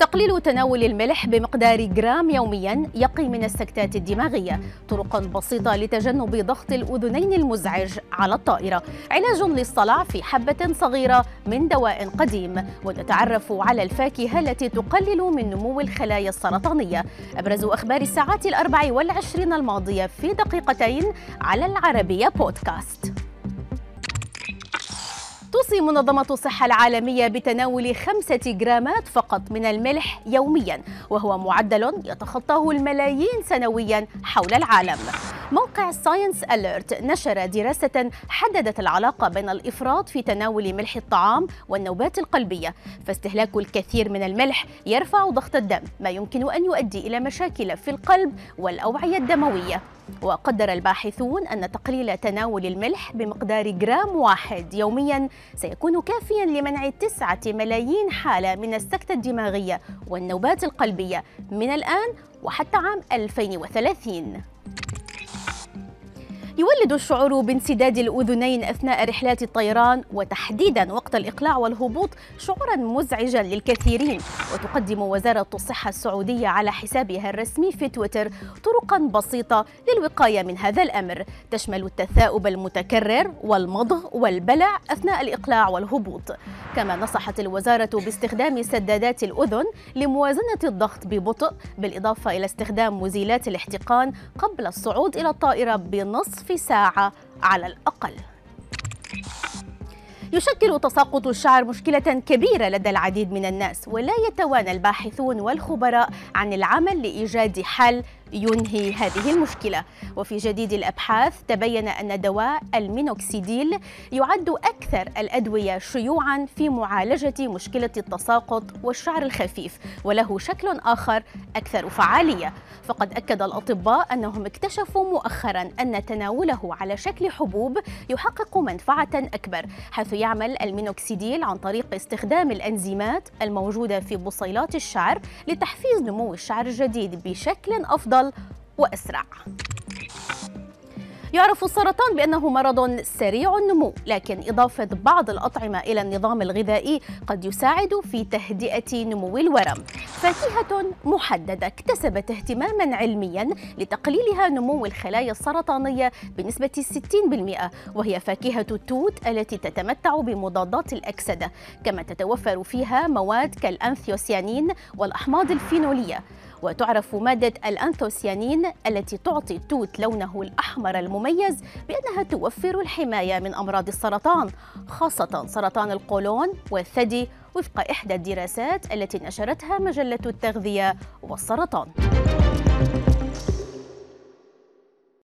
تقليل تناول الملح بمقدار جرام يوميا يقي من السكتات الدماغية طرق بسيطة لتجنب ضغط الأذنين المزعج على الطائرة. علاج للصلع في حبة صغيرة من دواء قديم. ونتعرف على الفاكهة التي تقلل من نمو الخلايا السرطانية. أبرز أخبار الساعات الأربع والعشرين الماضية في دقيقتين على العربية بودكاست. توصي منظمة الصحة العالمية بتناول خمسة جرامات فقط من الملح يوميا وهو معدل يتخطاه الملايين سنويا حول العالم. موقع ساينس أليرت نشر دراسة حددت العلاقة بين الإفراط في تناول ملح الطعام والنوبات القلبية. فاستهلاك الكثير من الملح يرفع ضغط الدم ما يمكن أن يؤدي إلى مشاكل في القلب والأوعية الدموية. وقدر الباحثون أن تقليل تناول الملح بمقدار جرام واحد يوميا سيكون كافيا لمنع تسعة ملايين حالة من السكتة الدماغية والنوبات القلبية من الآن وحتى عام 2030 يولد الشعور بانسداد الأذنين أثناء رحلات الطيران وتحديدا وقت الإقلاع والهبوط شعورا مزعجا للكثيرين. وتقدم وزارة الصحة السعودية على حسابها الرسمي في تويتر طرقا بسيطة للوقاية من هذا الأمر. تشمل التثاؤب المتكرر والمضغ والبلع أثناء الإقلاع والهبوط. كما نصحت الوزارة باستخدام سدادات الأذن لموازنة الضغط ببطء بالإضافة إلى استخدام مزيلات الاحتقان قبل الصعود إلى الطائرة بنصف ساعة على الأقل. يشكل تساقط الشعر مشكلة كبيرة لدى العديد من الناس ولا يتوانى الباحثون والخبراء عن العمل لإيجاد حل ينهي هذه المشكلة. وفي جديد الأبحاث تبين أن دواء المينوكسيديل يعد أكثر الأدوية شيوعا في معالجة مشكلة التساقط والشعر الخفيف وله شكل آخر أكثر فعالية. فقد أكد الأطباء أنهم اكتشفوا مؤخرا أن تناوله على شكل حبوب يحقق منفعة أكبر حيث يعمل المينوكسيديل عن طريق استخدام الأنزيمات الموجودة في بصيلات الشعر لتحفيز نمو الشعر الجديد بشكل أفضل وأسرع. يعرف السرطان بأنه مرض سريع النمو لكن إضافة بعض الأطعمة إلى النظام الغذائي قد يساعد في تهدئة نمو الورم. فاكهة محددة اكتسبت اهتماما علميا لتقليلها نمو الخلايا السرطانية بنسبة 60% وهي فاكهة التوت التي تتمتع بمضادات الأكسدة كما تتوفر فيها مواد كالأنثيوسيانين والأحماض الفينولية. وتعرف مادة الأنثوسيانين التي تعطي التوت لونه الأحمر المميز بأنها توفر الحماية من أمراض السرطان خاصة سرطان القولون والثدي وفق إحدى الدراسات التي نشرتها مجلة التغذية والسرطان.